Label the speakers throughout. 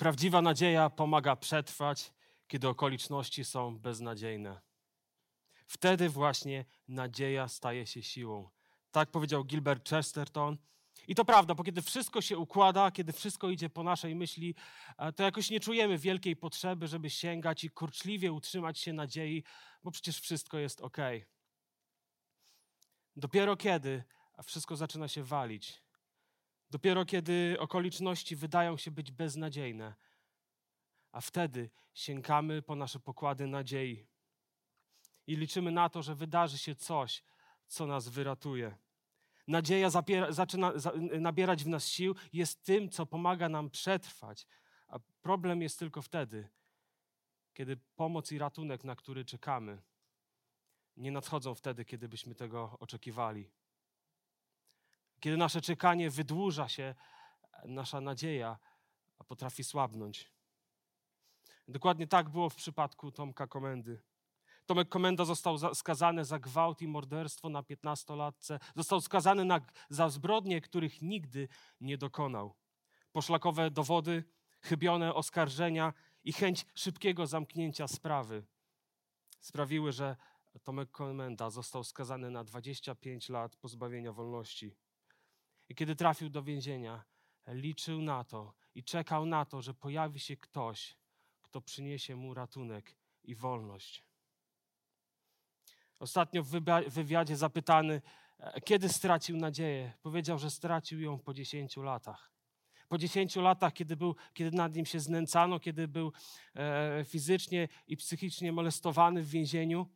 Speaker 1: Prawdziwa nadzieja pomaga przetrwać, kiedy okoliczności są beznadziejne. Wtedy właśnie nadzieja staje się siłą. Tak powiedział Gilbert Chesterton. I to prawda, bo kiedy wszystko się układa, kiedy wszystko idzie po naszej myśli, e, to jakoś nie czujemy wielkiej potrzeby, żeby sięgać i kurczliwie utrzymać się nadziei, bo przecież wszystko jest ok. Dopiero kiedy wszystko zaczyna się walić, dopiero kiedy okoliczności wydają się być beznadziejne, a wtedy sięgamy po nasze pokłady nadziei i liczymy na to, że wydarzy się coś, co nas wyratuje. Nadzieja zapiera, zaczyna za, nabierać w nas sił, jest tym, co pomaga nam przetrwać. A problem jest tylko wtedy, kiedy pomoc i ratunek, na który czekamy, nie nadchodzą wtedy, kiedy byśmy tego oczekiwali. Kiedy nasze czekanie wydłuża się, nasza nadzieja potrafi słabnąć. Dokładnie tak było w przypadku Tomka Komendy. Tomek Komenda został skazany za gwałt i morderstwo na 15-latce. Został skazany na, za zbrodnie, których nigdy nie dokonał. Poszlakowe dowody, chybione oskarżenia i chęć szybkiego zamknięcia sprawy sprawiły, że Tomek Komenda został skazany na 25 lat pozbawienia wolności. I kiedy trafił do więzienia, liczył na to i czekał na to, że pojawi się ktoś, kto przyniesie mu ratunek i wolność. Ostatnio w wywiadzie zapytany, e, kiedy stracił nadzieję, powiedział, że stracił ją po 10 latach. Po 10 latach, kiedy, był, kiedy nad nim się znęcano, kiedy był e, fizycznie i psychicznie molestowany w więzieniu,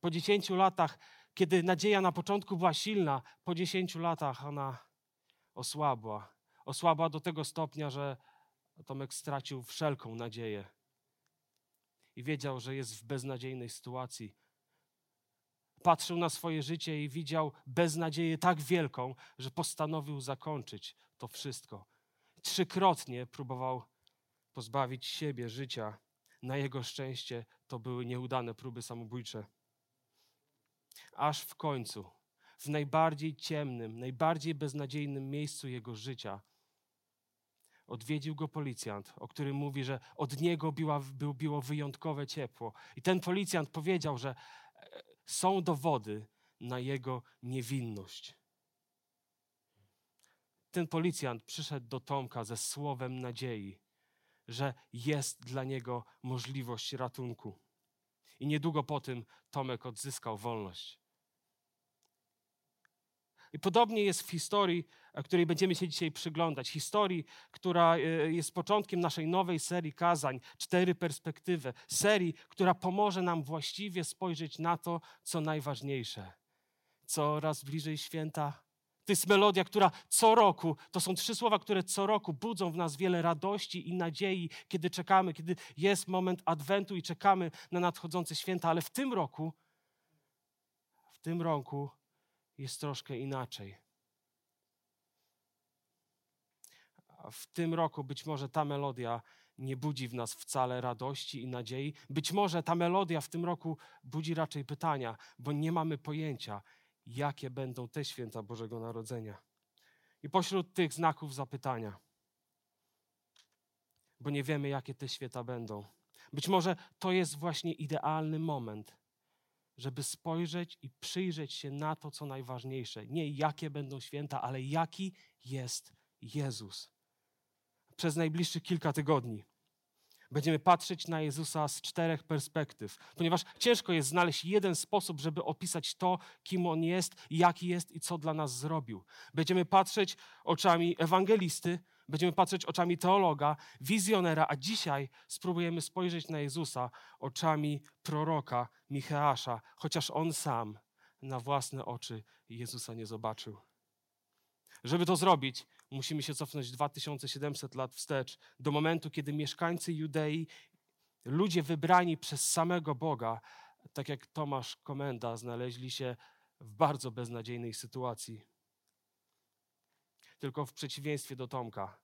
Speaker 1: po 10 latach, kiedy nadzieja na początku była silna, po 10 latach ona osłabła. Osłabła do tego stopnia, że Tomek stracił wszelką nadzieję. I wiedział, że jest w beznadziejnej sytuacji patrzył na swoje życie i widział beznadzieję tak wielką, że postanowił zakończyć to wszystko. Trzykrotnie próbował pozbawić siebie życia. Na jego szczęście to były nieudane próby samobójcze. Aż w końcu, w najbardziej ciemnym, najbardziej beznadziejnym miejscu jego życia, odwiedził go policjant, o którym mówi, że od niego biła, było wyjątkowe ciepło. I ten policjant powiedział, że są dowody na jego niewinność. Ten policjant przyszedł do Tomka ze słowem nadziei, że jest dla niego możliwość ratunku. I niedługo po tym Tomek odzyskał wolność. I podobnie jest w historii, której będziemy się dzisiaj przyglądać. Historii, która e, jest początkiem naszej nowej serii kazań, cztery perspektywy. Serii, która pomoże nam właściwie spojrzeć na to, co najważniejsze. Coraz bliżej święta. To jest melodia, która co roku, to są trzy słowa, które co roku budzą w nas wiele radości i nadziei, kiedy czekamy, kiedy jest moment Adwentu i czekamy na nadchodzące święta, ale w tym roku, w tym roku jest troszkę inaczej. W tym roku być może ta melodia nie budzi w nas wcale radości i nadziei. Być może ta melodia w tym roku budzi raczej pytania, bo nie mamy pojęcia, jakie będą te święta Bożego Narodzenia. I pośród tych znaków zapytania, bo nie wiemy, jakie te święta będą. Być może to jest właśnie idealny moment, żeby spojrzeć i przyjrzeć się na to, co najważniejsze. Nie jakie będą święta, ale jaki jest Jezus. Przez najbliższych kilka tygodni będziemy patrzeć na Jezusa z czterech perspektyw, ponieważ ciężko jest znaleźć jeden sposób, żeby opisać to, kim On jest, jaki jest i co dla nas zrobił. Będziemy patrzeć oczami ewangelisty, będziemy patrzeć oczami teologa, wizjonera, a dzisiaj spróbujemy spojrzeć na Jezusa oczami proroka Micheasza, chociaż on sam na własne oczy Jezusa nie zobaczył. Żeby to zrobić, musimy się cofnąć 2700 lat wstecz, do momentu, kiedy mieszkańcy Judei, ludzie wybrani przez samego Boga, tak jak Tomasz Komenda, znaleźli się w bardzo beznadziejnej sytuacji. Tylko w przeciwieństwie do Tomka,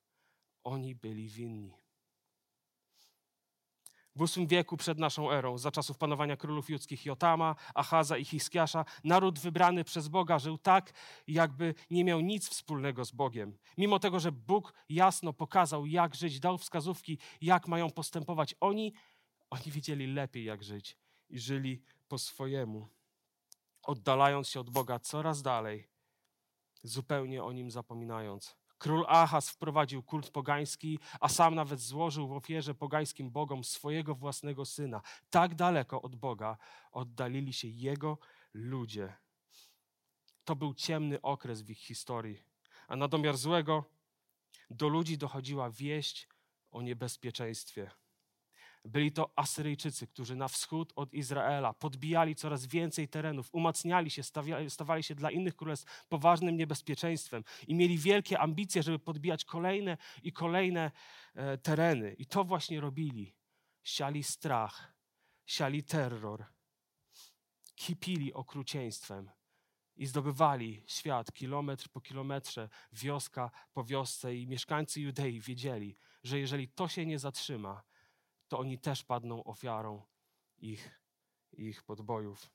Speaker 1: oni byli winni. W VIII wieku przed naszą erą, za czasów panowania królów judzkich Jotama, Achaza i Hiskiasza, naród wybrany przez Boga żył tak, jakby nie miał nic wspólnego z Bogiem. Mimo tego, że Bóg jasno pokazał, jak żyć, dał wskazówki, jak mają postępować, oni, oni wiedzieli lepiej, jak żyć i żyli po swojemu, oddalając się od Boga coraz dalej, zupełnie o nim zapominając. Król Ahaz wprowadził kult pogański, a sam nawet złożył w ofierze pogańskim bogom swojego własnego syna. Tak daleko od Boga oddalili się jego ludzie. To był ciemny okres w ich historii. A na domiar złego do ludzi dochodziła wieść o niebezpieczeństwie. Byli to Asyryjczycy, którzy na wschód od Izraela podbijali coraz więcej terenów, umacniali się, stawia, stawali się dla innych królestw poważnym niebezpieczeństwem i mieli wielkie ambicje, żeby podbijać kolejne i kolejne e, tereny. I to właśnie robili. Siali strach, siali terror, kipili okrucieństwem i zdobywali świat kilometr po kilometrze, wioska po wiosce i mieszkańcy Judei wiedzieli, że jeżeli to się nie zatrzyma, to oni też padną ofiarą ich, ich podbojów.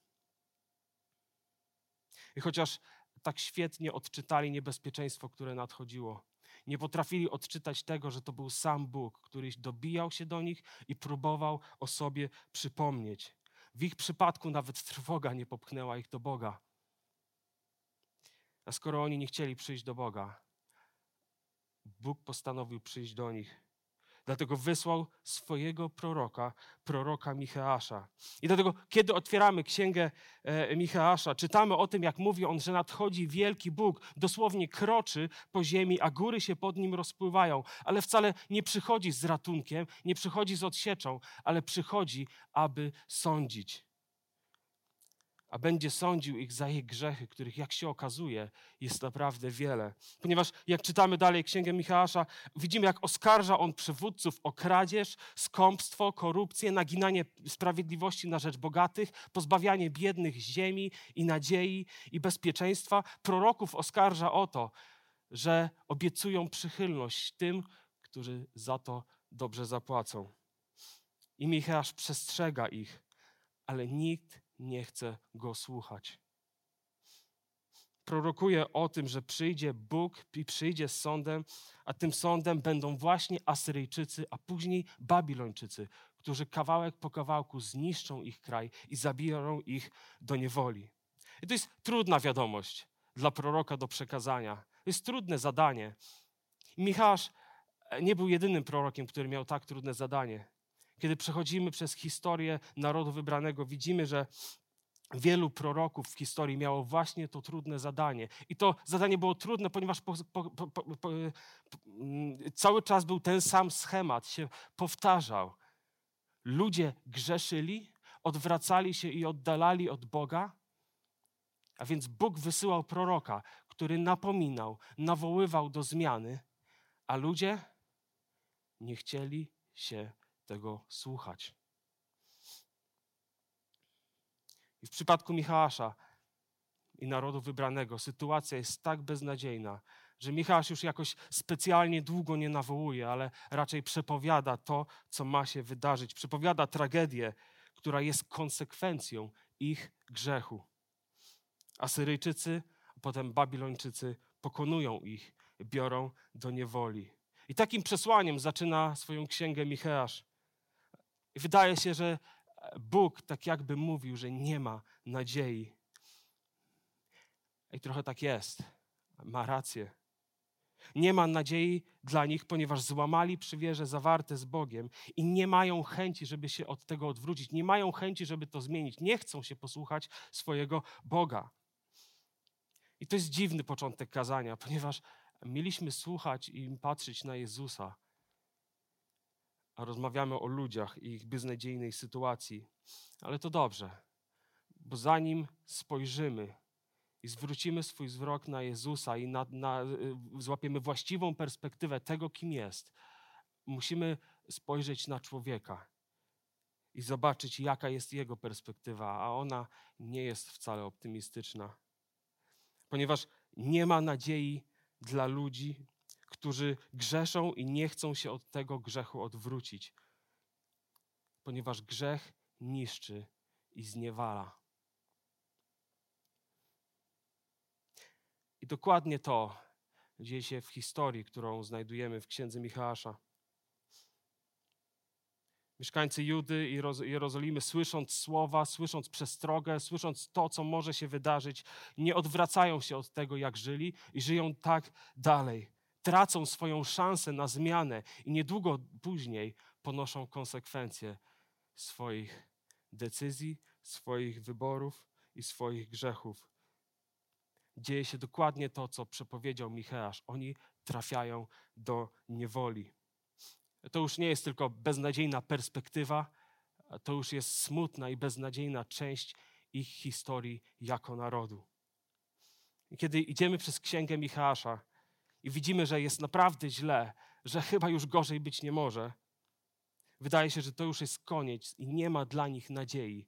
Speaker 1: I chociaż tak świetnie odczytali niebezpieczeństwo, które nadchodziło, nie potrafili odczytać tego, że to był sam Bóg, który dobijał się do nich i próbował o sobie przypomnieć. W ich przypadku nawet trwoga nie popchnęła ich do Boga. A skoro oni nie chcieli przyjść do Boga, Bóg postanowił przyjść do nich Dlatego wysłał swojego proroka, proroka Micheasza. I dlatego, kiedy otwieramy księgę e, Micheasza, czytamy o tym, jak mówi on, że nadchodzi wielki Bóg, dosłownie kroczy po ziemi, a góry się pod nim rozpływają, ale wcale nie przychodzi z ratunkiem, nie przychodzi z odsieczą, ale przychodzi, aby sądzić a będzie sądził ich za ich grzechy, których, jak się okazuje, jest naprawdę wiele. Ponieważ jak czytamy dalej Księgę Michała, widzimy, jak oskarża on przywódców o kradzież, skąpstwo, korupcję, naginanie sprawiedliwości na rzecz bogatych, pozbawianie biednych ziemi i nadziei i bezpieczeństwa. Proroków oskarża o to, że obiecują przychylność tym, którzy za to dobrze zapłacą. I Michał przestrzega ich, ale nikt nie chce go słuchać. Prorokuje o tym, że przyjdzie Bóg i przyjdzie z sądem, a tym sądem będą właśnie Asyryjczycy, a później Babilończycy, którzy kawałek po kawałku zniszczą ich kraj i zabiorą ich do niewoli. I to jest trudna wiadomość dla proroka do przekazania. To jest trudne zadanie. Michał nie był jedynym prorokiem, który miał tak trudne zadanie. Kiedy przechodzimy przez historię narodu wybranego, widzimy, że wielu proroków w historii miało właśnie to trudne zadanie. I to zadanie było trudne, ponieważ po, po, po, mm, cały czas był ten sam schemat, się powtarzał. Ludzie grzeszyli, odwracali się i oddalali od Boga, a więc Bóg wysyłał proroka, który napominał, nawoływał do zmiany, a ludzie nie chcieli się tego słuchać. I w przypadku Michała i narodu wybranego sytuacja jest tak beznadziejna, że Michał już jakoś specjalnie długo nie nawołuje, ale raczej przepowiada to, co ma się wydarzyć. Przepowiada tragedię, która jest konsekwencją ich grzechu. Asyryjczycy, a potem Babilończycy pokonują ich, biorą do niewoli. I takim przesłaniem zaczyna swoją księgę Micheasz. I wydaje się, że Bóg tak jakby mówił, że nie ma nadziei. I trochę tak jest. Ma rację. Nie ma nadziei dla nich, ponieważ złamali przywierze zawarte z Bogiem i nie mają chęci, żeby się od tego odwrócić. Nie mają chęci, żeby to zmienić. Nie chcą się posłuchać swojego Boga. I to jest dziwny początek kazania, ponieważ mieliśmy słuchać i patrzeć na Jezusa, a rozmawiamy o ludziach i ich beznadziejnej sytuacji. Ale to dobrze, Bo zanim spojrzymy i zwrócimy swój wzrok na Jezusa i na, na, y, złapiemy właściwą perspektywę tego, kim jest, musimy spojrzeć na człowieka i zobaczyć, jaka jest jego perspektywa, a ona nie jest wcale optymistyczna. Ponieważ nie ma nadziei dla ludzi, którzy grzeszą i nie chcą się od tego grzechu odwrócić, ponieważ grzech niszczy i zniewala. I dokładnie to dzieje się w historii, którą znajdujemy w księdze Michała. Mieszkańcy Judy i Roz- Jerozolimy, słysząc słowa, słysząc przestrogę, słysząc to, co może się wydarzyć, nie odwracają się od tego, jak żyli i żyją tak dalej. Tracą swoją szansę na zmianę i niedługo później ponoszą konsekwencje swoich decyzji, swoich wyborów i swoich grzechów. Dzieje się dokładnie to, co przepowiedział Micheasz. Oni trafiają do niewoli. To już nie jest tylko beznadziejna perspektywa, to już jest smutna i beznadziejna część ich historii jako narodu. Kiedy idziemy przez księgę Michała i widzimy, że jest naprawdę źle, że chyba już gorzej być nie może, wydaje się, że to już jest koniec i nie ma dla nich nadziei.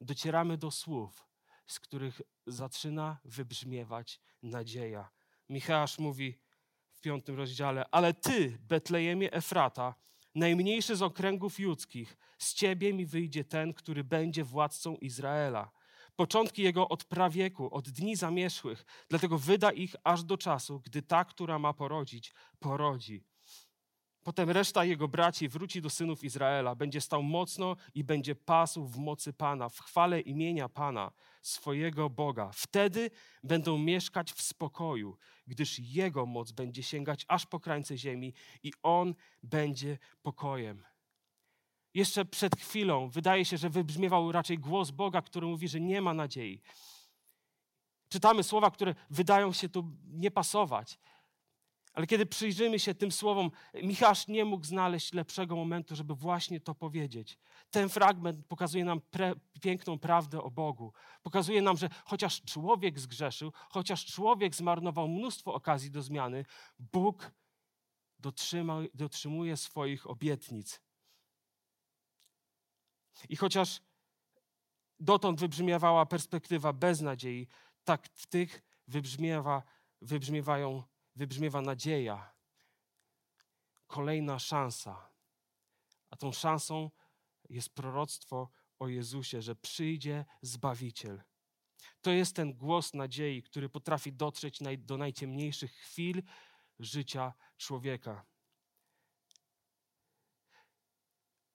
Speaker 1: Docieramy do słów, z których zaczyna wybrzmiewać nadzieja. Michałasz mówi w piątym rozdziale, ale ty, Betlejemie Efrata, najmniejszy z okręgów judzkich, z ciebie mi wyjdzie ten, który będzie władcą Izraela. Początki jego od prawieku, od dni zamierzchłych, dlatego wyda ich aż do czasu, gdy ta, która ma porodzić, porodzi. Potem reszta jego braci wróci do synów Izraela, będzie stał mocno i będzie pasł w mocy Pana, w chwale imienia Pana, swojego Boga. Wtedy będą mieszkać w spokoju, gdyż jego moc będzie sięgać aż po krańce ziemi i on będzie pokojem. Jeszcze przed chwilą wydaje się, że wybrzmiewał raczej głos Boga, który mówi, że nie ma nadziei. Czytamy słowa, które wydają się tu nie pasować. Ale kiedy przyjrzymy się tym słowom, Michał nie mógł znaleźć lepszego momentu, żeby właśnie to powiedzieć. Ten fragment pokazuje nam pre, piękną prawdę o Bogu. Pokazuje nam, że chociaż człowiek zgrzeszył, chociaż człowiek zmarnował mnóstwo okazji do zmiany, Bóg dotrzyma, dotrzymuje swoich obietnic. I chociaż dotąd wybrzmiewała perspektywa beznadziei, tak w tych wybrzmiewa, wybrzmiewają wybrzmiewa nadzieja, kolejna szansa. A tą szansą jest proroctwo o Jezusie, że przyjdzie Zbawiciel. To jest ten głos nadziei, który potrafi dotrzeć do najciemniejszych chwil życia człowieka.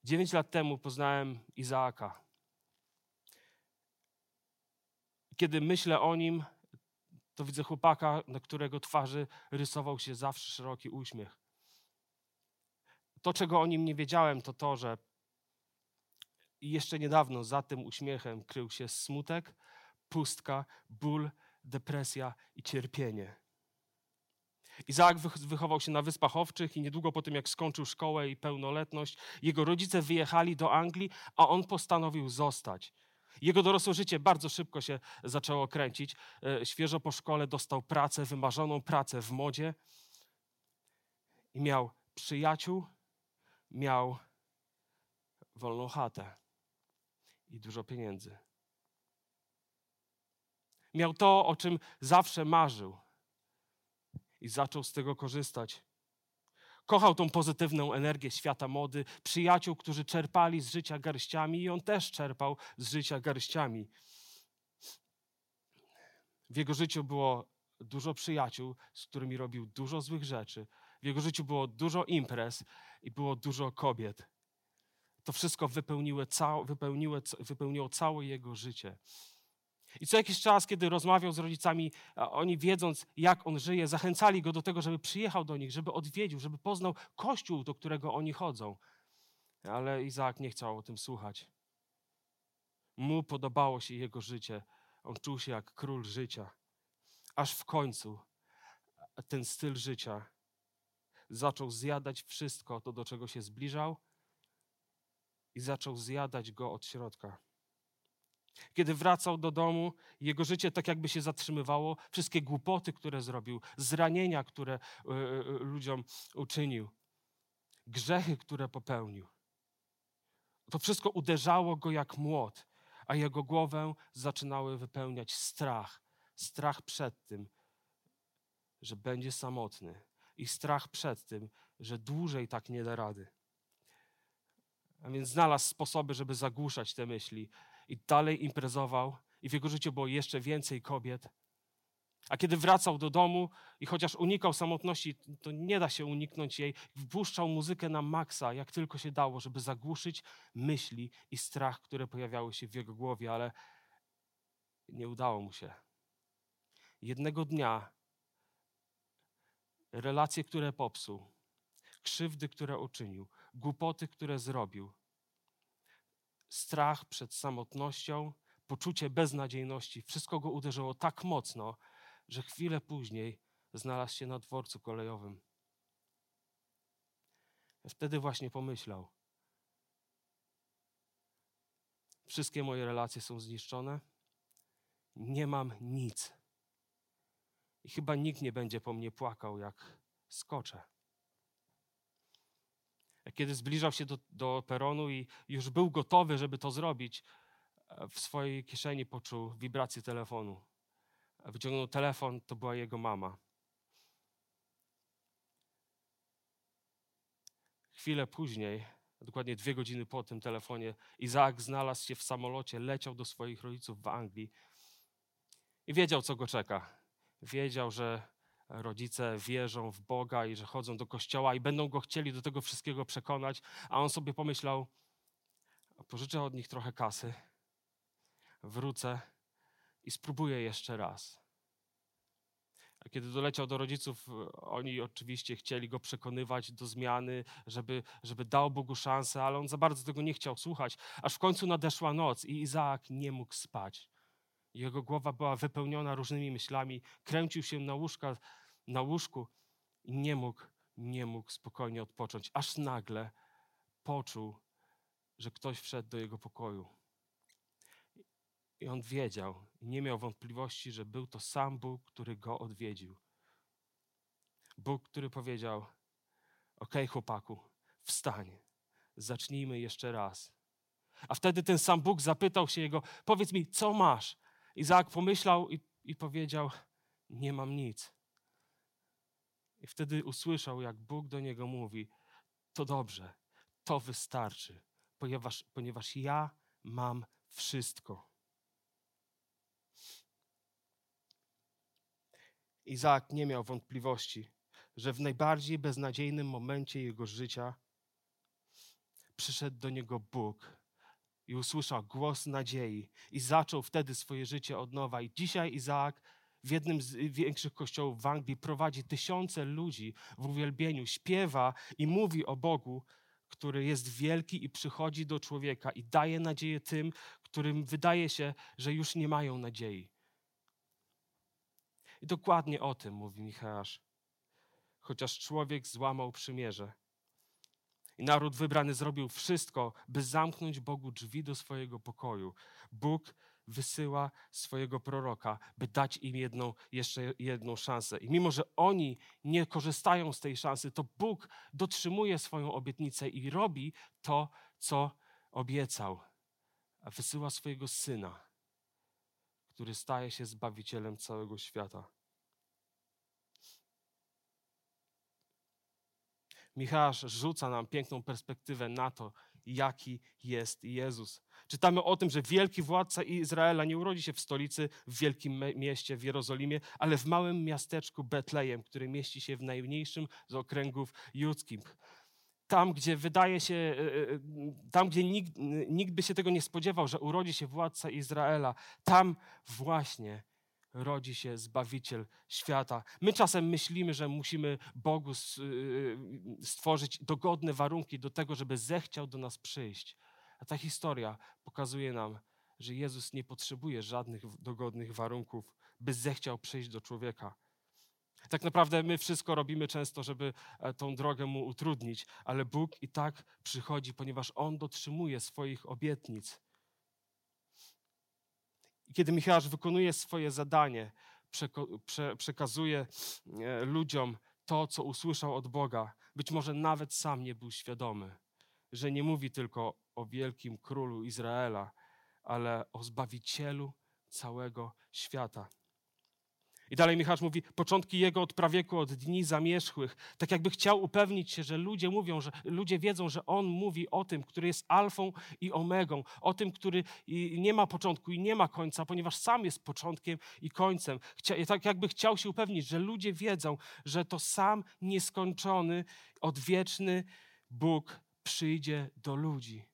Speaker 1: Dziewięć lat temu poznałem Izaaka. Kiedy myślę o nim, to widzę chłopaka, na którego twarzy rysował się zawsze szeroki uśmiech. To, czego o nim nie wiedziałem, to to, że jeszcze niedawno za tym uśmiechem krył się smutek, pustka, ból, depresja i cierpienie. Izaak wychował się na Wyspach Owczych i niedługo po tym, jak skończył szkołę i pełnoletność, jego rodzice wyjechali do Anglii, a on postanowił zostać. Jego dorosłe życie bardzo szybko się zaczęło kręcić. E, świeżo po szkole dostał pracę, wymarzoną pracę w modzie i miał przyjaciół, miał wolną chatę i dużo pieniędzy. Miał to, o czym zawsze marzył i zaczął z tego korzystać. Kochał tą pozytywną energię świata mody, przyjaciół, którzy czerpali z życia garściami i on też czerpał z życia garściami. W jego życiu było dużo przyjaciół, z którymi robił dużo złych rzeczy. W jego życiu było dużo imprez i było dużo kobiet. To wszystko wypełniło, wypełniło, wypełniło całe jego życie. I co jakiś czas, kiedy rozmawiał z rodzicami, oni wiedząc, jak on żyje, zachęcali go do tego, żeby przyjechał do nich, żeby odwiedził, żeby poznał kościół, do którego oni chodzą. Ale Izaak nie chciał o tym słuchać. Mu podobało się jego życie. On czuł się jak król życia. Aż w końcu ten styl życia zaczął zjadać wszystko to, do czego się zbliżał, i zaczął zjadać go od środka. Kiedy wracał do domu, jego życie tak jakby się zatrzymywało. Wszystkie głupoty, które zrobił, zranienia, które y, y, ludziom uczynił, grzechy, które popełnił. To wszystko uderzało go jak młot, a jego głowę zaczynały wypełniać strach. Strach przed tym, że będzie samotny, i strach przed tym, że dłużej tak nie da rady. A więc znalazł sposoby, żeby zagłuszać te myśli i dalej imprezował, i w jego życiu było jeszcze więcej kobiet. A kiedy wracał do domu i chociaż unikał samotności, to nie da się uniknąć jej, wpuszczał muzykę na maksa, jak tylko się dało, żeby zagłuszyć myśli i strach, które pojawiały się w jego głowie, ale nie udało mu się. Jednego dnia relacje, które popsuł, krzywdy, które uczynił, głupoty, które zrobił, strach przed samotnością, poczucie beznadziejności, wszystko go uderzyło tak mocno, że chwilę później znalazł się na dworcu kolejowym. Wtedy właśnie pomyślał: Wszystkie moje relacje są zniszczone, nie mam nic. I chyba nikt nie będzie po mnie płakał, jak skoczę. Kiedy zbliżał się do, do peronu i już był gotowy, żeby to zrobić, w swojej kieszeni poczuł wibrację telefonu. Wyciągnął telefon, to była jego mama. Chwilę później, dokładnie dwie godziny po tym telefonie, Izaak znalazł się w samolocie, leciał do swoich rodziców w Anglii i wiedział, co go czeka. Wiedział, że rodzice wierzą w Boga i że chodzą do kościoła i będą go chcieli do tego wszystkiego przekonać, a on sobie pomyślał: pożyczę od nich trochę kasy, wrócę i spróbuję jeszcze raz. A kiedy doleciał do rodziców, oni oczywiście chcieli go przekonywać do zmiany, żeby, żeby dał Bogu szansę, ale on za bardzo tego nie chciał słuchać. Aż w końcu nadeszła noc i Izaak nie mógł spać. Jego głowa była wypełniona różnymi myślami, kręcił się na, łóżka, na łóżku i nie mógł, nie mógł spokojnie odpocząć. Aż nagle poczuł, że ktoś wszedł do jego pokoju. I on wiedział nie miał wątpliwości, że był to sam Bóg, który go odwiedził. Bóg, który powiedział: "OK, chłopaku, wstań, zacznijmy jeszcze raz. A wtedy ten sam Bóg zapytał się jego: Powiedz mi, co masz? Izaak pomyślał i, i powiedział: Nie mam nic. I wtedy usłyszał, jak Bóg do niego mówi: To dobrze, to wystarczy, ponieważ, ponieważ ja mam wszystko. Izaak nie miał wątpliwości, że w najbardziej beznadziejnym momencie jego życia przyszedł do niego Bóg i usłyszał głos nadziei i zaczął wtedy swoje życie od nowa. I dzisiaj Izaak w jednym z większych kościołów w Anglii prowadzi tysiące ludzi w uwielbieniu, śpiewa i mówi o Bogu, który jest wielki i przychodzi do człowieka i daje nadzieję tym, którym wydaje się, że już nie mają nadziei. I dokładnie o tym mówi Michał. Chociaż człowiek złamał przymierze, i naród wybrany zrobił wszystko, by zamknąć Bogu drzwi do swojego pokoju. Bóg wysyła swojego proroka, by dać im jedną, jeszcze jedną szansę. I mimo, że oni nie korzystają z tej szansy, to Bóg dotrzymuje swoją obietnicę i robi to, co obiecał. A wysyła swojego syna, który staje się zbawicielem całego świata. Michał rzuca nam piękną perspektywę na to, jaki jest Jezus. Czytamy o tym, że wielki władca Izraela nie urodzi się w stolicy, w wielkim mieście, w Jerozolimie, ale w małym miasteczku Betlejem, które mieści się w najmniejszym z okręgów judzkich. Tam, gdzie wydaje się, e, e, tam, gdzie nikt, nikt by się tego nie spodziewał, że urodzi się władca Izraela, tam właśnie rodzi się Zbawiciel świata. My czasem myślimy, że musimy Bogu y, y, stworzyć dogodne warunki do tego, żeby zechciał do nas przyjść. A ta historia pokazuje nam, że Jezus nie potrzebuje żadnych dogodnych warunków, by zechciał przyjść do człowieka. Tak naprawdę my wszystko robimy często, żeby e, tą drogę mu utrudnić, ale Bóg i tak przychodzi, ponieważ On dotrzymuje swoich obietnic. Kiedy Michał wykonuje swoje zadanie, przekazuje e, ludziom to, co usłyszał od Boga, być może nawet sam nie był świadomy, że nie mówi tylko o wielkim królu Izraela, ale o zbawicielu całego świata. I dalej Michał mówi, początki jego od prawieku, od dni zamierzchłych. Tak jakby chciał upewnić się, że ludzie mówią, że ludzie wiedzą, że on mówi o tym, który jest alfą i omegą, o tym, który nie ma początku i nie ma końca, ponieważ sam jest początkiem i końcem. Chcia, tak jakby chciał się upewnić, że ludzie wiedzą, że to sam nieskończony, odwieczny Bóg przyjdzie do ludzi.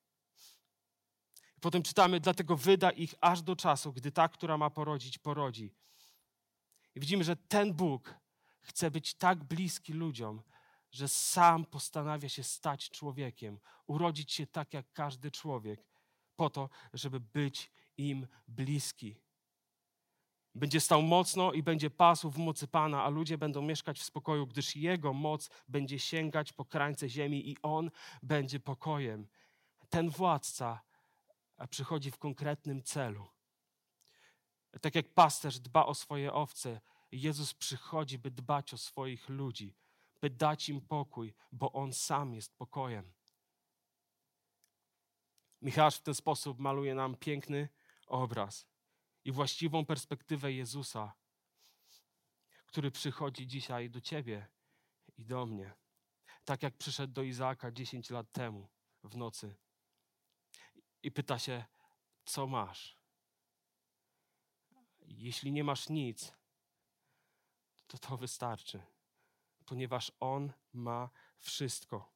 Speaker 1: Potem czytamy, dlatego wyda ich aż do czasu, gdy ta, która ma porodzić, porodzi. I widzimy, że ten Bóg chce być tak bliski ludziom, że sam postanawia się stać człowiekiem, urodzić się tak jak każdy człowiek, po to, żeby być im bliski. Będzie stał mocno i będzie pasł w mocy Pana, a ludzie będą mieszkać w spokoju, gdyż Jego moc będzie sięgać po krańce ziemi i On będzie pokojem. Ten władca przychodzi w konkretnym celu. Tak jak pasterz dba o swoje owce, Jezus przychodzi, by dbać o swoich ludzi, by dać im pokój, bo On sam jest pokojem. Michał w ten sposób maluje nam piękny obraz i właściwą perspektywę Jezusa, który przychodzi dzisiaj do Ciebie i do mnie. Tak jak przyszedł do Izaaka 10 lat temu w nocy i pyta się, co masz? Jeśli nie masz nic, to to wystarczy, ponieważ On ma wszystko.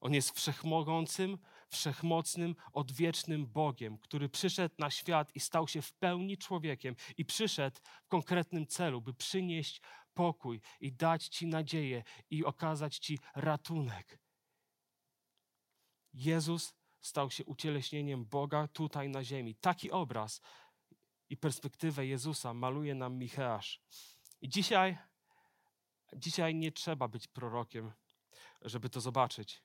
Speaker 1: On jest wszechmogącym, wszechmocnym, odwiecznym Bogiem, który przyszedł na świat i stał się w pełni człowiekiem i przyszedł w konkretnym celu, by przynieść pokój i dać Ci nadzieję i okazać Ci ratunek. Jezus stał się ucieleśnieniem Boga tutaj na ziemi. Taki obraz i perspektywę Jezusa maluje nam Micheasz. I dzisiaj, dzisiaj nie trzeba być prorokiem, żeby to zobaczyć.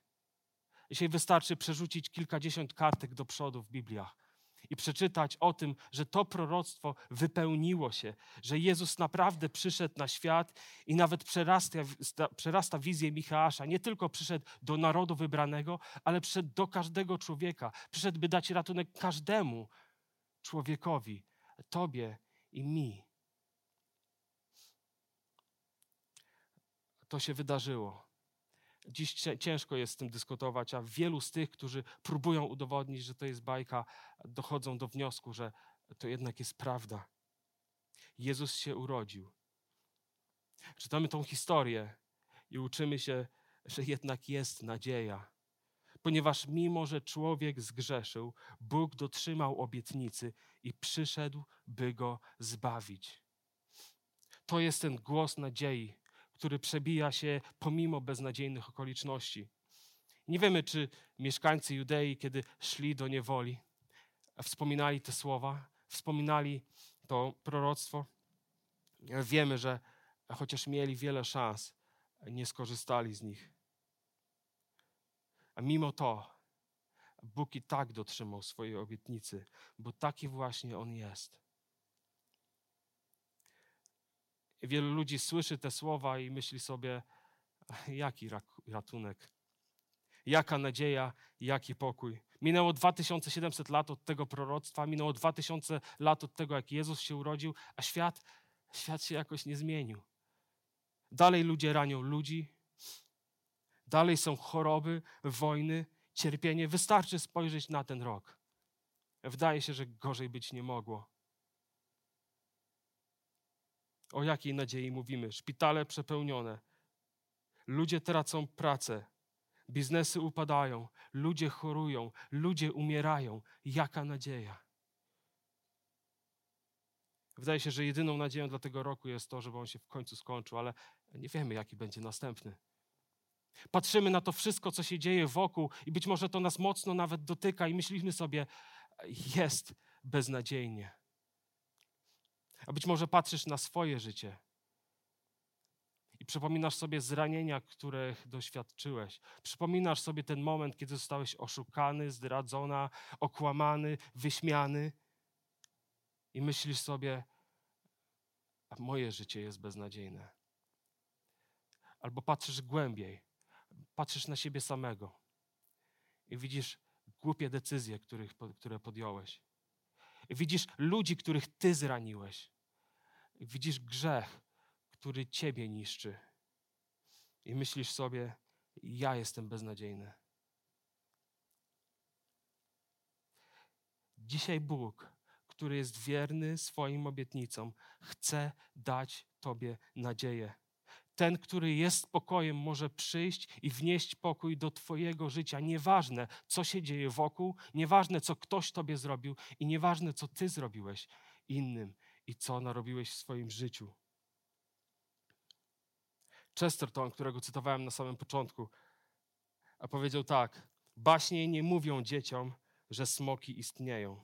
Speaker 1: Dzisiaj wystarczy przerzucić kilkadziesiąt kartek do przodu w Bibliach i przeczytać o tym, że to proroctwo wypełniło się, że Jezus naprawdę przyszedł na świat i nawet przerasta, przerasta wizję Michała. Nie tylko przyszedł do narodu wybranego, ale przyszedł do każdego człowieka. Przyszedł, by dać ratunek każdemu człowiekowi, tobie i mi. To się wydarzyło. Dziś ciężko jest z tym dyskutować, a wielu z tych, którzy próbują udowodnić, że to jest bajka, dochodzą do wniosku, że to jednak jest prawda. Jezus się urodził. Czytamy tą historię i uczymy się, że jednak jest nadzieja. Ponieważ mimo, że człowiek zgrzeszył, Bóg dotrzymał obietnicy i przyszedł, by go zbawić. To jest ten głos nadziei, który przebija się pomimo beznadziejnych okoliczności. Nie wiemy, czy mieszkańcy Judei, kiedy szli do niewoli, wspominali te słowa, wspominali to proroctwo. Wiemy, że chociaż mieli wiele szans, nie skorzystali z nich. A mimo to Bóg i tak dotrzymał swojej obietnicy, bo taki właśnie On jest. Wielu ludzi słyszy te słowa i myśli sobie, jaki ratunek, jaka nadzieja, jaki pokój. Minęło 2700 lat od tego proroctwa, minęło 2000 lat od tego, jak Jezus się urodził, a świat, świat się jakoś nie zmienił. Dalej ludzie ranią ludzi, dalej są choroby, wojny, cierpienie. Wystarczy spojrzeć na ten rok. Wydaje się, że gorzej być nie mogło. O jakiej nadziei mówimy? Szpitale przepełnione. Ludzie tracą pracę. Biznesy upadają. Ludzie chorują. Ludzie umierają. Jaka nadzieja? Wydaje się, że jedyną nadzieją dla tego roku jest to, żeby on się w końcu skończył, ale nie wiemy, jaki będzie następny. Patrzymy na to wszystko, co się dzieje wokół, i być może to nas mocno nawet dotyka, i myślimy sobie, jest beznadziejnie. A być może patrzysz na swoje życie i przypominasz sobie zranienia, których doświadczyłeś. Przypominasz sobie ten moment, kiedy zostałeś oszukany, zdradzona, okłamany, wyśmiany i myślisz sobie, a moje życie jest beznadziejne. Albo patrzysz głębiej, patrzysz na siebie samego i widzisz głupie decyzje, których, które podjąłeś. I widzisz ludzi, których ty zraniłeś. Widzisz grzech, który ciebie niszczy. I myślisz sobie, ja jestem beznadziejny. Dzisiaj Bóg, który jest wierny swoim obietnicom, chce dać Tobie nadzieję. Ten, który jest spokojem, może przyjść i wnieść pokój do Twojego życia. Nieważne, co się dzieje wokół, nieważne, co ktoś Tobie zrobił i nieważne, co Ty zrobiłeś innym i co narobiłeś w swoim życiu. Chesterton, którego cytowałem na samym początku, a powiedział tak: Baśnie nie mówią dzieciom, że smoki istnieją.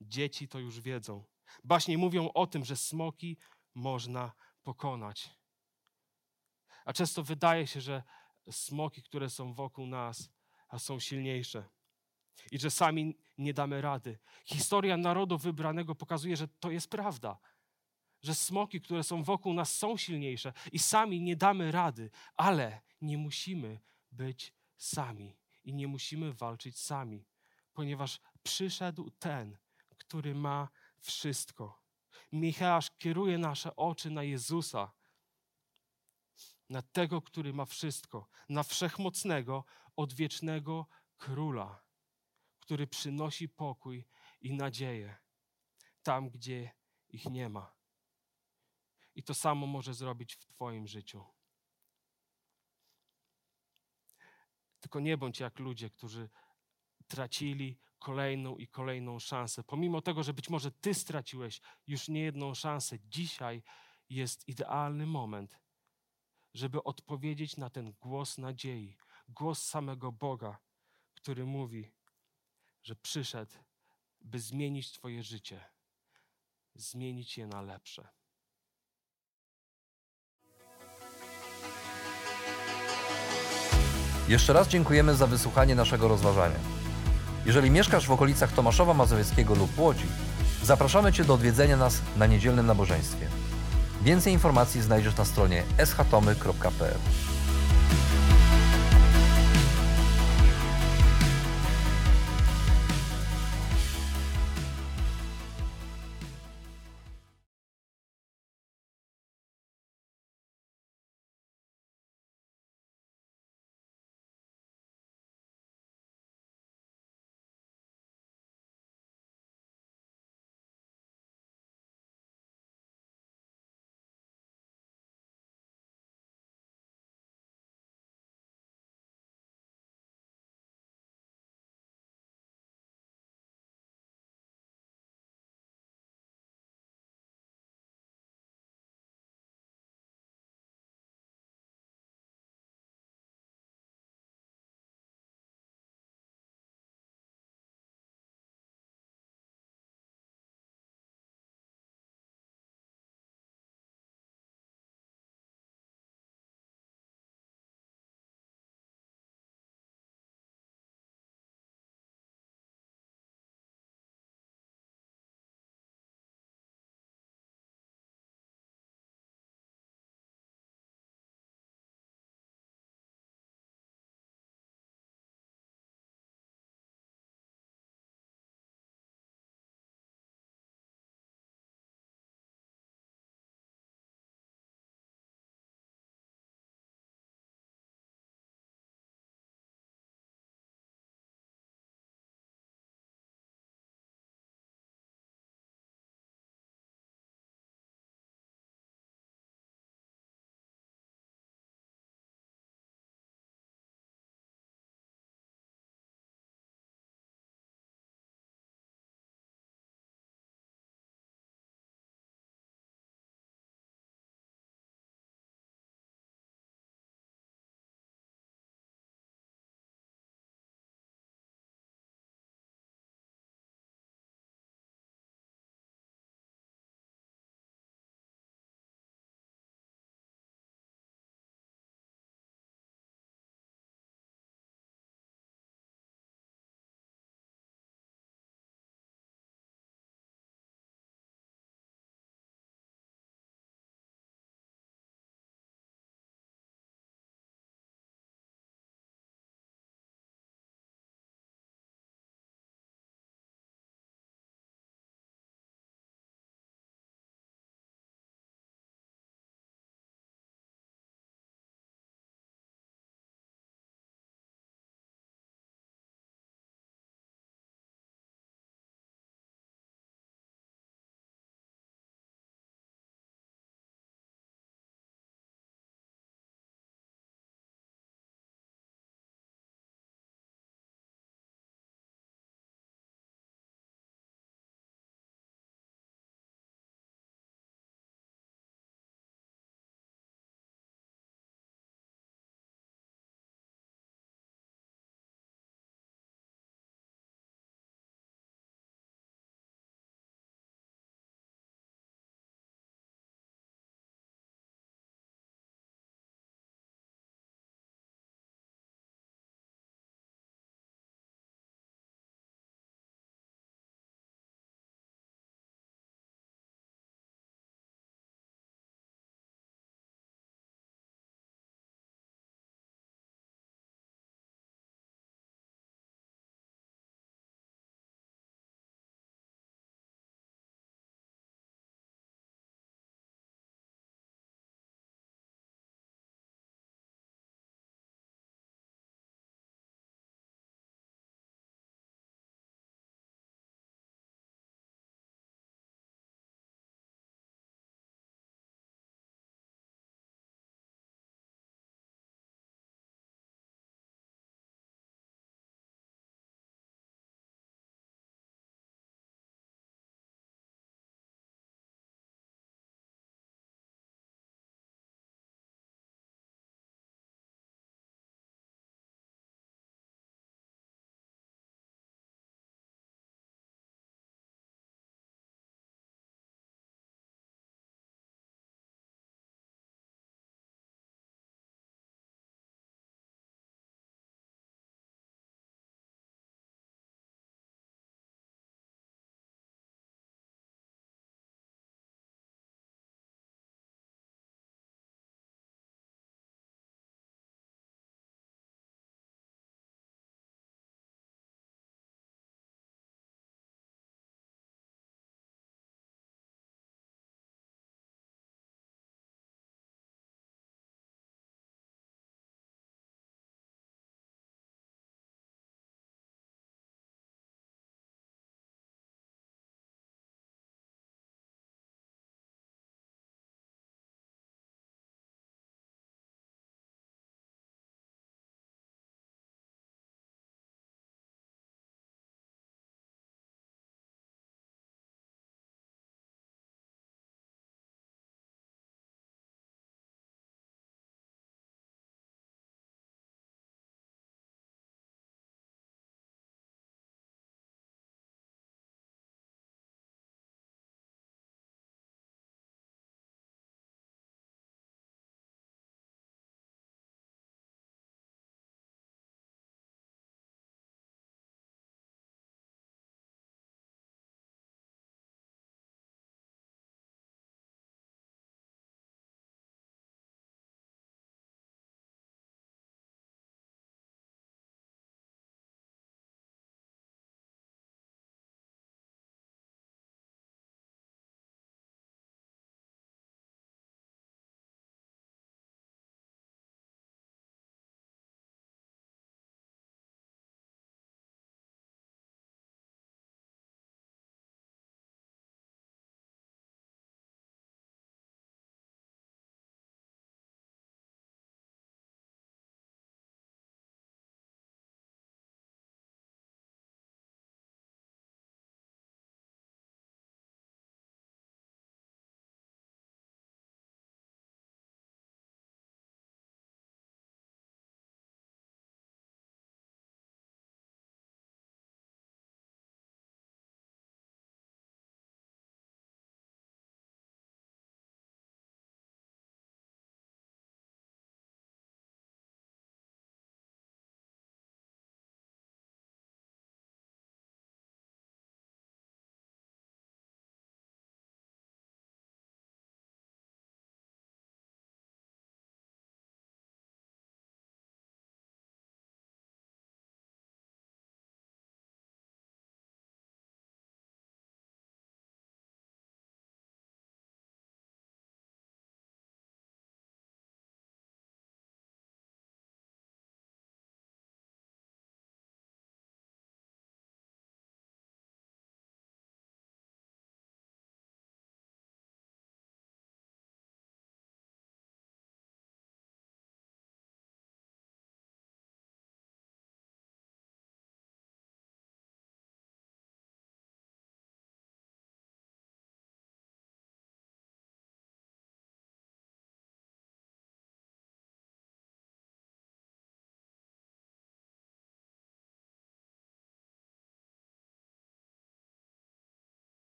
Speaker 1: Dzieci to już wiedzą. Baśnie mówią o tym, że smoki można pokonać. A często wydaje się, że smoki, które są wokół nas, są silniejsze i że sami nie damy rady. Historia narodu wybranego pokazuje, że to jest prawda. Że smoki, które są wokół nas, są silniejsze i sami nie damy rady, ale nie musimy być sami i nie musimy walczyć sami, ponieważ przyszedł ten, który ma wszystko. Michał kieruje nasze oczy na Jezusa, na tego, który ma wszystko, na wszechmocnego, odwiecznego króla, który przynosi pokój i nadzieję tam, gdzie ich nie ma. I to samo może zrobić w Twoim życiu. Tylko nie bądź jak ludzie, którzy tracili kolejną i kolejną szansę. Pomimo tego, że być może Ty straciłeś już niejedną szansę, dzisiaj jest idealny moment, żeby odpowiedzieć na ten głos nadziei, głos samego Boga, który mówi, że przyszedł, by zmienić Twoje życie, zmienić je na lepsze.
Speaker 2: Jeszcze raz dziękujemy za wysłuchanie naszego rozważania. Jeżeli mieszkasz w okolicach Tomaszowa Mazowieckiego lub Łodzi, zapraszamy Cię do odwiedzenia nas na niedzielnym nabożeństwie. Więcej informacji znajdziesz na stronie schatomy.pl.